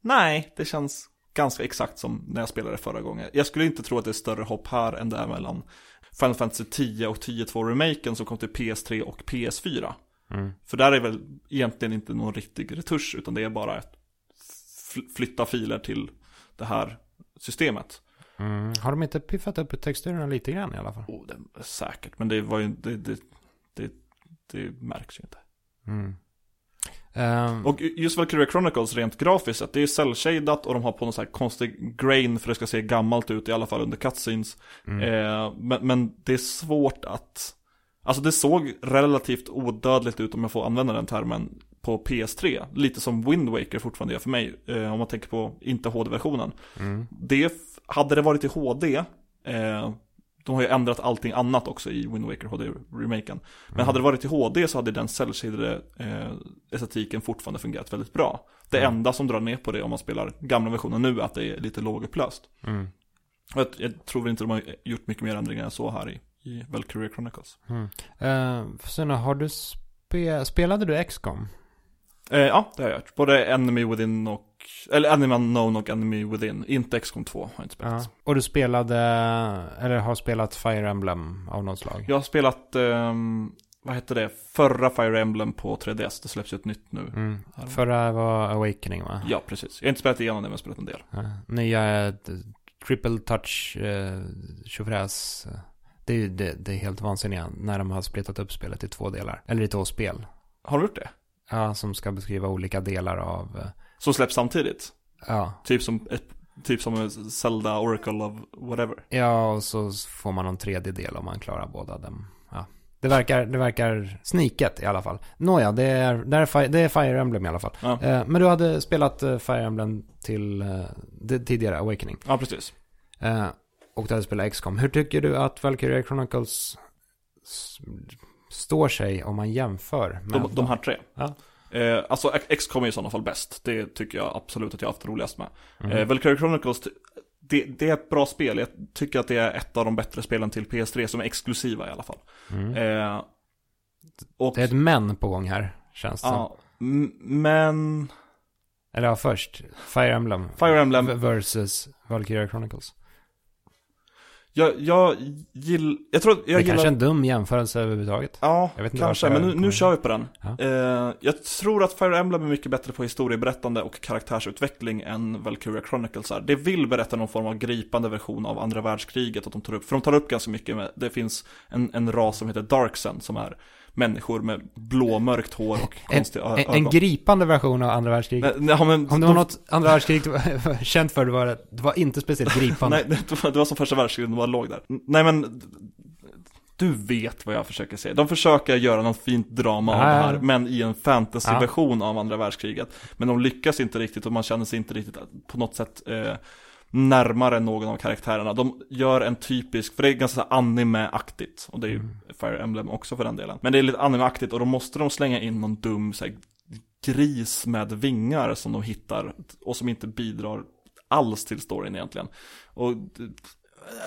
Nej, det känns ganska exakt som när jag spelade förra gången. Jag skulle inte tro att det är större hopp här än det är mellan Final Fantasy 10 och 10.2 remaken som kom till PS3 och PS4. Mm. För där är väl egentligen inte någon riktig retusch utan det är bara att fl- flytta filer till det här systemet. Mm. Har de inte piffat upp texturerna lite grann i alla fall? Oh, det säkert, men det var ju, det, det, det, det märks ju inte. Mm. Ehm, Och just Valkyria Chronicles rent grafiskt, att det är cell-shadat och de har på någon sån här konstig grain för det ska se gammalt ut i alla fall under cutscenes. mm. Eh, men, men det är svårt att, alltså det såg relativt odödligt ut om jag får använda den termen på PS3. Lite som Wind Waker fortfarande gör för mig, eh, om man tänker på inte HD-versionen. Mm. Det, hade det varit i HD, eh, de har ju ändrat allting annat också i Wind Waker HD-remaken. Men Mm. hade det varit i HD så hade den cell eh, estetiken fortfarande fungerat väldigt bra. Det Mm. enda som drar ner på det om man spelar gamla versionen nu är att det är lite lågupplöst. Mm. Jag, jag tror väl inte de har gjort mycket mer ändringar än så här i, i Valkyria Chronicles. Mm. Uh, Suna, har du spe... spelade du XCOM? Eh, ja, det har jag gjort. Både Enemy Within och, eller Enemy Unknown och Enemy Within. Inte XCOM 2 har jag inte spelat. Ja. Och du spelade, eller har spelat Fire Emblem av något slag? Jag har spelat, ehm, vad hette det, förra Fire Emblem på 3DS. Det släpps ju ett nytt nu. Mm. Förra var Awakening va? Ja, precis. Jag har inte spelat igenom det, men jag har spelat en del. Ja. Nya är ett triple touch eh, tjofräs. Det är ju det, det är helt vansinniga när de har splittat upp spelet i två delar. Eller i två spel. Har du gjort det? Ja, som ska beskriva olika delar av... eh, Som släpps samtidigt? Ja, Typ som, ett, typ som Zelda Oracle of whatever. ja och så får man någon tredje del om man klarar båda dem. Ja. Det verkar, det verkar sniket i alla fall. Nåja, det är, det är, Fi- det är Fire Emblem i alla fall. Ja, Eh, men du hade spelat eh, Fire Emblem till tidigare Awakening. ja precis. Och du hade spelat XCOM. Hur tycker du att Valkyria Chronicles står sig om man jämför med De, de här tre. Ja. Eh, alltså XCOM är i sådana fall bäst. Det tycker jag absolut att jag har haft roligast med. Mm. Eh, Valkyria Chronicles, det, det är ett bra spel. Jag tycker att det är ett av de bättre spelen till PS3 som är exklusiva i alla fall. Mm. Eh, och, Det är ett men på gång här, känns det ja, men Eller ja, först. Fire Emblem. Fire Emblem, Versus Valkyria Chronicles. Jag, jag gillar, jag tror jag det är gillar... kanske en dum jämförelse överhuvudtaget. Ja, kanske, men nu, nu kör vi på den. Ja. Eh, jag tror att Fire Emblem är mycket bättre på historieberättande och karaktärsutveckling än Valkyria Chronicles är. Det vill berätta någon form av gripande version av andra världskriget, att de tar upp, för de tar upp ganska mycket med, det finns en, en ras som heter Darksen som är människor med blåmörkt hår och konstiga en, ögon. en gripande version av andra världskriget. Nej, ja, men, Om det var något andra världskrig var känt för, det var det, det var inte speciellt gripande. Nej, det var, det var som första världskriget, de bara låg där. Nej men, du vet vad jag försöker säga. De försöker göra något fint drama av det här, men i en fantasyversion av andra världskriget. Men de lyckas inte riktigt och man känner sig inte riktigt på något sätt eh, närmare någon av karaktärerna. De gör en typisk, för det är ganska anime-aktigt, och det är ju Fire Emblem också för den delen. Men det är lite anime-aktigt och då måste de slänga in någon dum så här, gris med vingar som de hittar och som inte bidrar alls till storyn egentligen. Och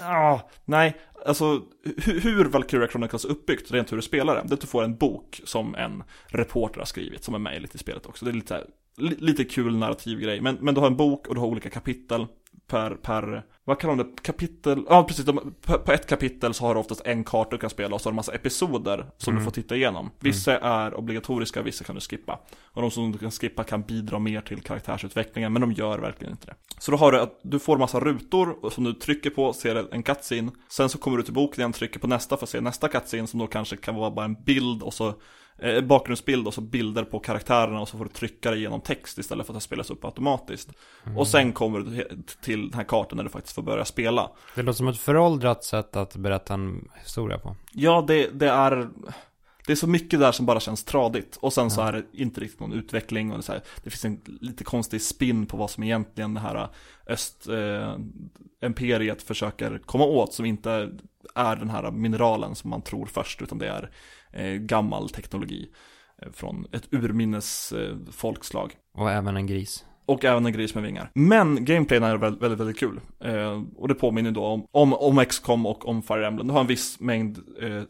Ja, nej, alltså hur, hur Valkyria Chronicles är uppbyggt, rent hur du spelar det, det är att du får en bok som en reporter har skrivit, som är med lite i spelet också. Det är lite, här, li, lite kul narrativ grej, men, men du har en bok och du har olika kapitel per, per vad kallar de det, kapitel, ja precis, de, på, på ett kapitel så har du oftast en karta du kan spela och så har du en massa episoder som Mm. du får titta igenom. Vissa är obligatoriska, vissa kan du skippa. Och de som du kan skippa kan bidra mer till karaktärsutvecklingen, men de gör verkligen inte det. Så då har du att du får massa rutor som du trycker på ser en cutscene. Sen så kommer du till boken igen, trycker på nästa för att se nästa cutscene som då kanske kan vara bara en bild och så eh, bakgrundsbild och så bilder på karaktärerna och så får du trycka det genom text istället för att det spelas upp automatiskt. Och sen kommer du till den här kartan där du faktiskt får börja spela. Det låter som ett föråldrat sätt att berätta en historia på. Ja, det, det är det är så mycket där som bara känns tradigt och sen så är det inte riktigt någon utveckling och det, så här, det finns en lite konstig spin på vad som egentligen det här öst eh, imperiet försöker komma åt som inte är den här mineralen som man tror först utan det är eh, gammal teknologi eh, från ett urminnes eh, folkslag. Och även en gris. Och även en gris med vingar. Men gameplayen är väldigt, väldigt, väldigt kul. Eh, och det påminner då om, om, om XCOM och om Fire Emblem. Du har en viss mängd eh,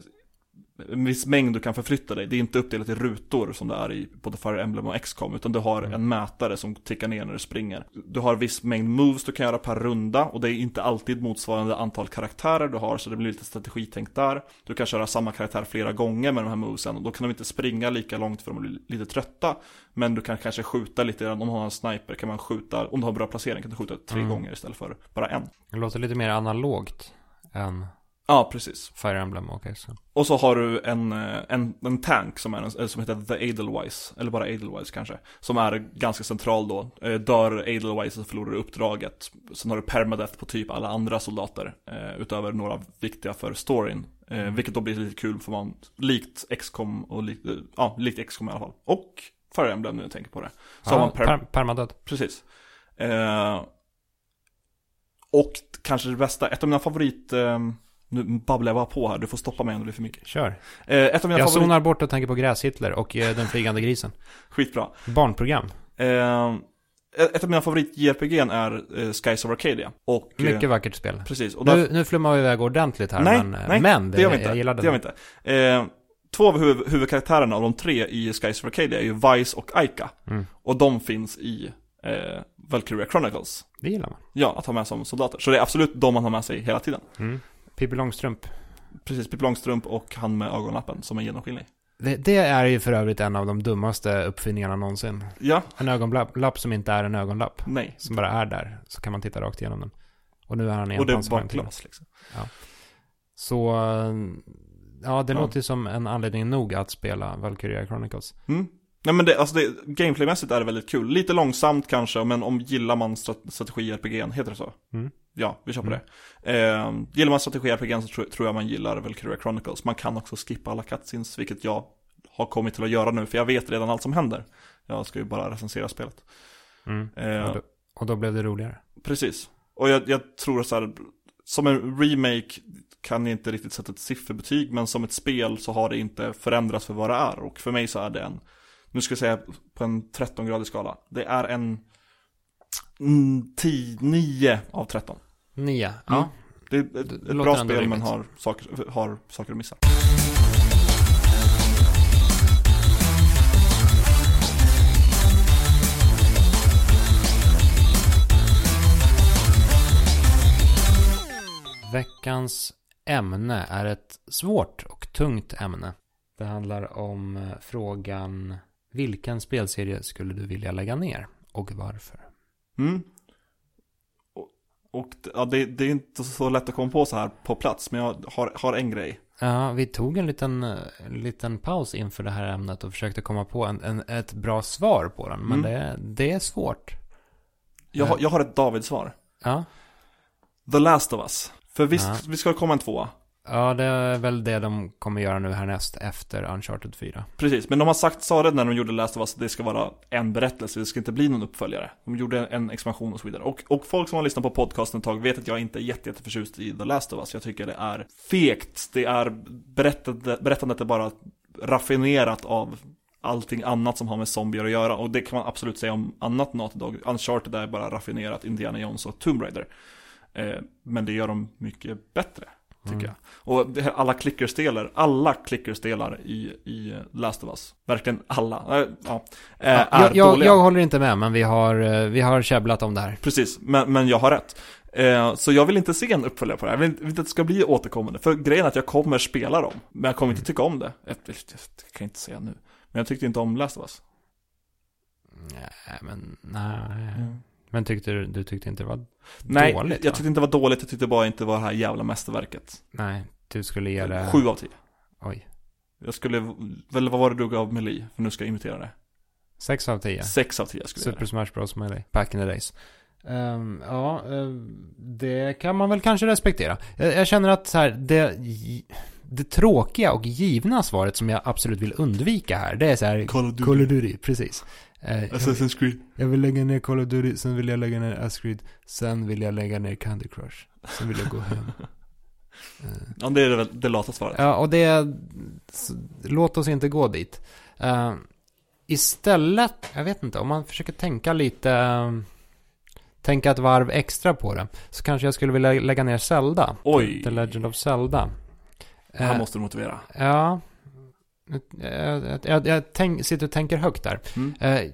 en viss mängd du kan förflytta dig. Det är inte uppdelat i rutor som det är i både Fire Emblem och XCOM. Utan du har en mätare som tickar ner när du springer. Du har viss mängd moves du kan göra per runda. Och det är inte alltid motsvarande antal karaktärer du har. Så det blir lite strategitänkt där. Du kan köra samma karaktär flera gånger med de här movesen. Och då kan de inte springa lika långt för de blir lite trötta. Men du kan kanske skjuta lite grann. Om du har en sniper kan man skjuta. Om du har bra placering kan du skjuta tre Mm. gånger istället för bara en. Det låter lite mer analogt än Ja, precis. Fire Emblem och XCOM. Och så har du en, eh, en, en tank som, är en, eller som heter The Edelweiss, eller bara Edelweiss kanske. Som är ganska central då. Eh, Dör Edelweiss så förlorar du uppdraget. Sen har du permadeath på typ alla andra soldater. Eh, utöver några viktiga för storyn. Eh, vilket då blir lite kul för man, likt XCOM och likt, eh, ja, likt XCOM i alla fall. Och Fire Emblem nu jag tänker på det. Så har Ja, man per, per, permadöd. Precis. Eh, och kanske det bästa, ett av mina favorit... Eh, nu babblar jag bara på här, du får stoppa mig om det blir för mycket. Kör. Eh, ett av mina Jag favorit... zonar bort och tänker på Gräs-Hitler och eh, Den flygande grisen. Skitbra. Barnprogram. Eh, ett av mina favorit JRPG är eh, Skies of Arcadia. Och, eh, Mycket vackert spel. Precis. Och där, Nu, nu flummar vi iväg ordentligt här, nej, men, eh, nej, men det gör vi jag inte. gillade Det gör vi inte. Eh, två av huv huvudkaraktärerna av de tre i Skies of Arcadia är ju Vice och Aika. Mm. Och de finns i Valkyria Chronicles. Det gillar man. Ja, att ha med som soldater. Så det är absolut de man har med sig hela tiden. Mm. Pippi Långstrump. Precis, Pippi Långstrump och han med ögonlappen som är genomskinlig. Det, det är ju för övrigt en av de dummaste uppfinningarna någonsin. Ja, En ögonlapp som inte är en ögonlapp. nej. Som bara är där. Så kan man titta rakt igenom den. Och nu är han i en Och det är bara glas liksom. Så, eh, ja det Ja. låter ju som en anledning nog att spela Valkyria Chronicles. Mm. Nej men det, alltså det, gameplaymässigt är det väldigt kul. Lite långsamt kanske, men om gillar man strat- strategi-RPG'n, heter det så? Mm. Ja, vi kör på Mm. det. Eh, gillar man strategi-RPG'n så tror, tror jag man gillar Valkyria Chronicles. Man kan också skippa alla cutscenes, vilket jag har kommit till att göra nu, för jag vet redan allt som händer. Jag ska ju bara recensera spelet. Mm. Eh, Och, då, och då blev det roligare. Precis. Och jag, jag tror så här, som en remake kan inte riktigt sätta ett sifferbetyg, men som ett spel så har det inte förändrats för vad det är. Och för mig så är det en, nu ska jag säga på en 13-gradig skala, det är en mm, 10, 9 av 13. Nia, ja. Mm. Det är ett, ett bra spel men har saker, har saker att missa. Veckans ämne är ett svårt och tungt ämne. Det handlar om eh, frågan vilken spelserie skulle du vilja lägga ner och varför? Mm. Och, ja, det, det är inte så lätt att komma på så här på plats, men jag har, har en grej. Ja, vi tog en liten, eh, en liten paus inför det här ämnet och försökte komma på en, en, ett bra svar på den. Men Mm. det, det är svårt. Jag, har- jag har ett David-svar. Ja. The Last of Us. För visst, Ja. vi ska komma en tvåa ja, det är väl det de kommer göra nu härnäst efter Uncharted 4. Precis, men de har sagt, sa det när de gjorde Last of Us, att det ska vara en berättelse, det ska inte bli någon uppföljare. De gjorde en expansion och så vidare. Och, och folk som har lyssnat på podcasten ett tag vet att jag inte är jätte, jätte i The Last of Us. Jag tycker det är fegt, det är berättande, berättandet är bara raffinerat av allting annat som har med zombier att göra. Och det kan man absolut säga om annat Naughty Dog. Uncharted är bara raffinerat Indiana Jones och Tomb Raider. Eh, men det gör de mycket bättre, tycker Mm. jag. Och alla klickersdelar, alla klickersdelar i, i Last of Us, verkligen alla, äh, ja, är jag, jag, dåliga. jag håller inte med, men vi har, eh, vi har käbblat om det här. Precis, men, men jag har rätt. Så jag vill inte se en uppföljare på det här, jag vill, inte att det ska bli återkommande. För grejen är att jag kommer spela dem, men jag kommer inte tycka om det. Jag, jag, jag kan inte säga nu. Men jag tyckte inte om Last of Us. Nej, men nej. Men tyckte du, du tyckte inte det var Nej, dåligt? jag va? tyckte inte det var dåligt, jag tyckte bara inte det var det här jävla mästerverket. Nej, du skulle ge det... Sju av tio. Oj. Jag skulle, väl vad var det du gav Melee? För nu ska jag imitera det. Sex av tio. Sex av tio skulle jag Super. Smash Bros. Melee. Back in the days. Ehm, ja, ehm, det kan man väl kanske respektera. Jag, jag känner att så här, det, det tråkiga och givna svaret som jag absolut vill undvika här, det är så här, Call of Duty. Call of Duty, precis. Eh, Assassin's Creed. jag vill lägga ner Call of Duty, sen vill jag lägga ner Ascreed, sen vill jag lägga ner Candy Crush, sen vill jag gå hem. Eh, Ja, det är det, det lata svaret. Ja, och det... Låt oss inte gå dit. Eh, istället, jag vet inte, om man försöker tänka lite... eh, tänka ett varv extra på det. Så kanske jag skulle vilja lägga ner Zelda. Oj. The Legend of Zelda. Det här Eh, måste du motivera. Ja. Jag, jag, jag, jag tänk, sitter och tänker högt där. Mm. Eh,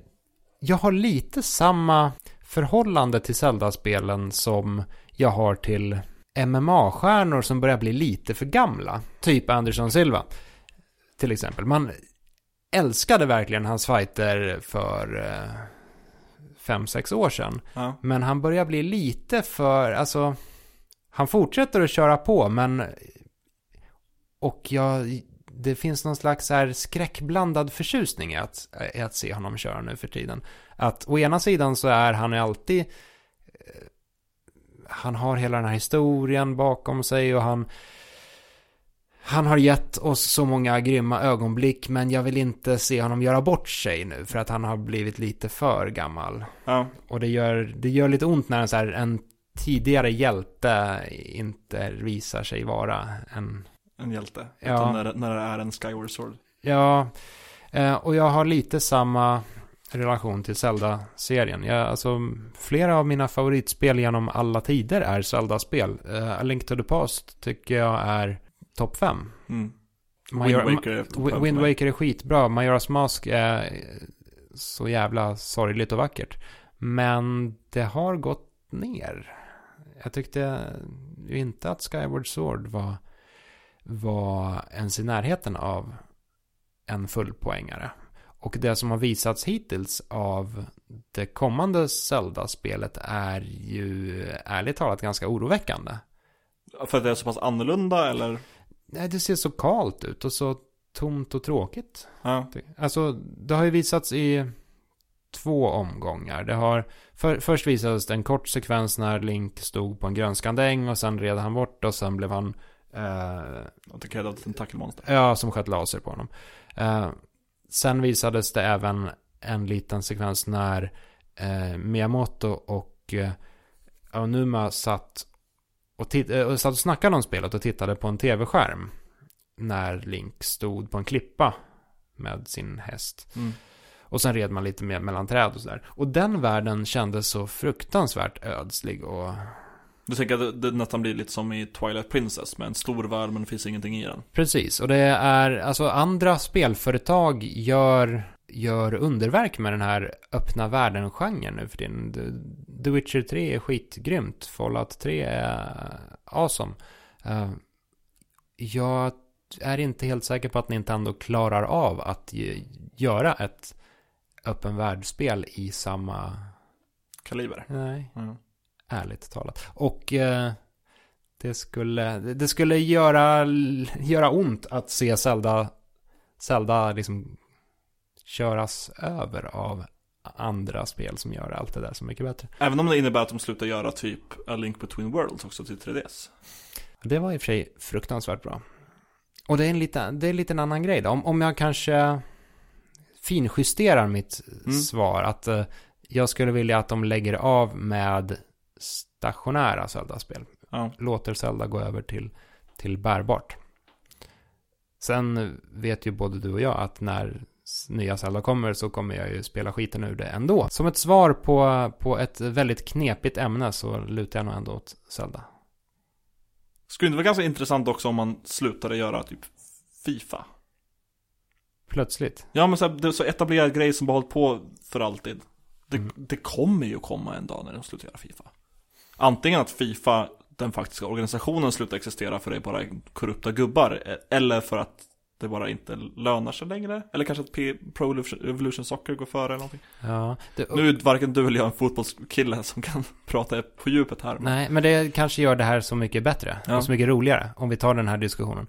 jag har lite samma förhållande till Zelda-spelen som jag har till MMA-stjärnor som börjar bli lite för gamla. Typ Anderson Silva. Till exempel. Man älskade verkligen hans fighter för eh, fem, sex år sedan. Ja. Men han börjar bli lite för, alltså... Han fortsätter att köra på, men... Och jag... Det finns någon slags här skräckblandad förtjusning i att, i att se honom köra nu för tiden. Att å ena sidan så är han ju alltid... eh, Han har hela den här historien bakom sig och han... Han har gett oss så många grymma ögonblick, men jag vill inte se honom göra bort sig nu, för att han har blivit lite för gammal. ja. Och det gör, det gör lite ont när en, så här, en tidigare hjälte inte visar sig vara en... En hjälte. Ja. Utan när, det- när det är en Skyward Sword. Ja, eh, och jag har lite samma relation till Zelda-serien. Jag, alltså, flera av mina favoritspel genom alla tider är Zelda-spel. Eh, A Link to the Past tycker jag är topp 5. Mm. Major- Wind Waker är fem för Wind. Waker är skitbra. Majoras Mask är så jävla sorgligt och vackert. Men det har gått ner. Jag tyckte ju inte att Skyward Sword var, var ens i närheten av en fullpoängare. Och det som har visats hittills av det kommande Zelda-spelet är ju ärligt talat ganska oroväckande. För att det är så pass annorlunda eller? Nej, det ser så kalt ut och så tomt och tråkigt. Ja. Alltså, det har ju visats i två omgångar. Det har, för, först visades det en kort sekvens när Link stod på en grönskande äng och sen red han bort och sen blev han, Attackerad av tentakelmonster. ja, som sköt laser på honom. Eh, sen visades det även en liten sekvens när eh, Miyamoto och eh, Aonuma satt och, titt- eh, och satt och snackade om spelet och tittade på en tv-skärm. När Link stod på en klippa med sin häst. Mm. Och sen red man lite mer mellan träd och sådär. Och den världen kändes så fruktansvärt ödslig och... Du tänker att det, nästan blir lite som i Twilight Princess med en stor värld men det finns ingenting i den. Precis, och det är, alltså andra spelföretag gör, gör underverk med den här öppna världen-genren nu för tiden. The Witcher 3 är skitgrymt. Fallout 3 är awesome. Uh, jag är inte helt säker på att Nintendo klarar av att göra ett öppen världsspel i samma kaliber. Nej, mm. Ärligt talat. Och uh, det skulle, det skulle göra, göra ont att se Zelda, Zelda liksom köras över av andra spel som gör allt det där så mycket bättre. Även om det innebär att de slutar göra typ A Link Between Worlds också till 3DS. Det var i och för sig fruktansvärt bra. Och det är en liten, det är en liten annan grej då. Om, om jag kanske finjusterar mitt mm. svar. Att uh, jag skulle vilja att de lägger av med stationära Zelda-spel. Ja. Låter Zelda gå över till, till bärbart. Sen vet ju både du och jag att när nya Zelda kommer så kommer jag ju spela skiten ur det ändå. Som ett svar på, på ett väldigt knepigt ämne så lutar jag nog ändå åt Zelda. Skulle det vara ganska intressant också om man slutade göra typ Fifa? Plötsligt? Ja men så, här, så etablerad grej som bara hållit på för alltid. Det, mm. det kommer ju komma en dag när de slutar göra Fifa. Antingen att Fifa, den faktiska organisationen, slutar existera för det är bara korrupta gubbar. Eller för att det bara inte lönar sig längre. Eller kanske att P Pro Evolution Soccer går före eller någonting. Ja, det, nu är varken du eller jag en fotbollskille som kan prata på djupet här. Nej, men det kanske gör det här så mycket bättre. Ja. Och så mycket roligare. Om vi tar den här diskussionen.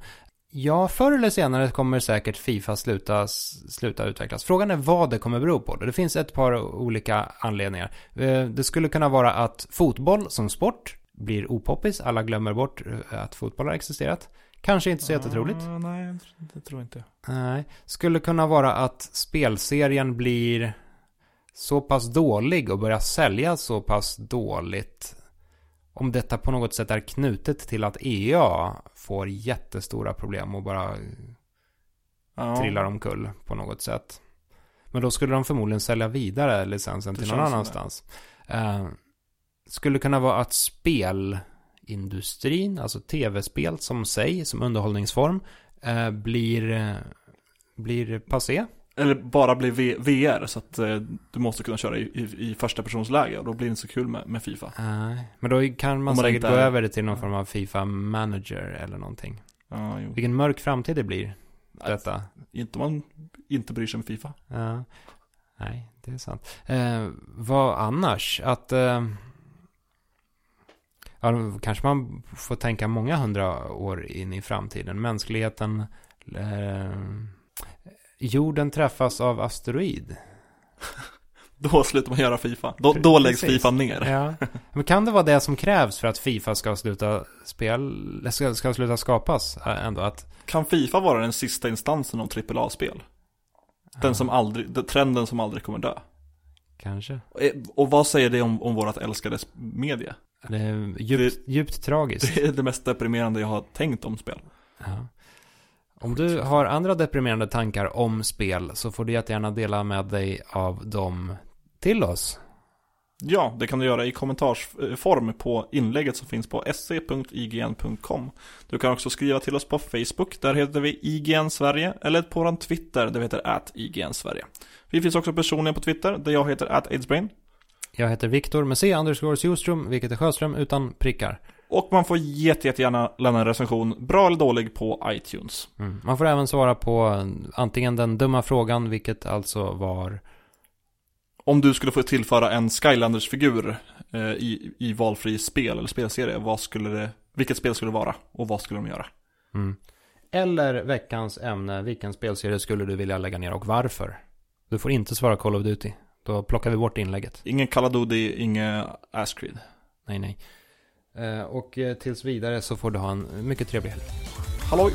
Ja, förr eller senare kommer säkert Fifa sluta, sluta utvecklas. Frågan är vad det kommer bero på. Det finns ett par olika anledningar. Eh, det skulle kunna vara att fotboll som sport blir opoppis. Alla glömmer bort eh, att fotboll har existerat. Kanske inte så jättetroligt. Uh, nej, det tror inte. Nej. Skulle kunna vara att spelserien blir så pass dålig och börjar sälja så pass dåligt. Om detta på något sätt är knutet till att EA får jättestora problem och bara ja. trillar omkull på något sätt. Men då skulle de förmodligen sälja vidare licensen det till någon annanstans. Uh, skulle kunna vara att spel industrin, alltså tv-spel som sig, som underhållningsform, eh, blir, eh, blir passé. Eller bara blir v VR, så att eh, du måste kunna köra i, i, i första personsläge och då blir det inte så kul med, med Fifa. Nej, men då kan man, man säkert gå är... över det till någon form av Fifa Manager eller någonting. Ja, jo. Vilken mörk framtid det blir, detta. Inte om man inte bryr sig om Fifa. Ja, nej, det är sant. Eh, vad annars? Att... Eh, ja, kanske man får tänka många hundra år in i framtiden. Mänskligheten, eh, jorden träffas av asteroid. Då slutar man göra Fifa. Då, då läggs Fifa ner. Ja. Men kan det vara det som krävs för att Fifa ska sluta spel, ska, ska sluta skapas ändå? Att... Kan Fifa vara den sista instansen av AAA-spel? Den ja. som aldrig, trenden som aldrig kommer dö. Kanske. Och, eh, och vad säger det om, om vårat älskade media? Det är djupt, det, djupt tragiskt. Det är det mest deprimerande jag har tänkt om spel. Ja. Om du har andra deprimerande tankar om spel så får du jättegärna dela med dig av dem till oss. Ja, det kan du göra i kommentarsform på inlägget som finns på se.ign.com. Du kan också skriva till oss på Facebook, där heter vi IGN Sverige, eller på vår Twitter, där vi heter at IGN Sverige. Vi finns också personligen på Twitter, där jag heter at AidsBrain. Jag heter Viktor med C underscore Sjöström, vilket är Sjöström utan prickar. Och man får jätte, jättegärna lämna en recension, bra eller dålig, på iTunes. Mm. Man får även svara på antingen den dumma frågan, vilket alltså var... Om du skulle få tillföra en Skylanders-figur eh, i, i valfri spel eller spelserie, vad skulle det, vilket spel skulle det vara och vad skulle de göra? Mm. Eller veckans ämne, vilken spelserie skulle du vilja lägga ner och varför? Du får inte svara Call of Duty. Då plockar vi bort inlägget. Ingen Call of Duty, ingen Ascreed. Nej, nej. Eh, och eh, tills vidare så får du ha en mycket trevlig helg. Halloj!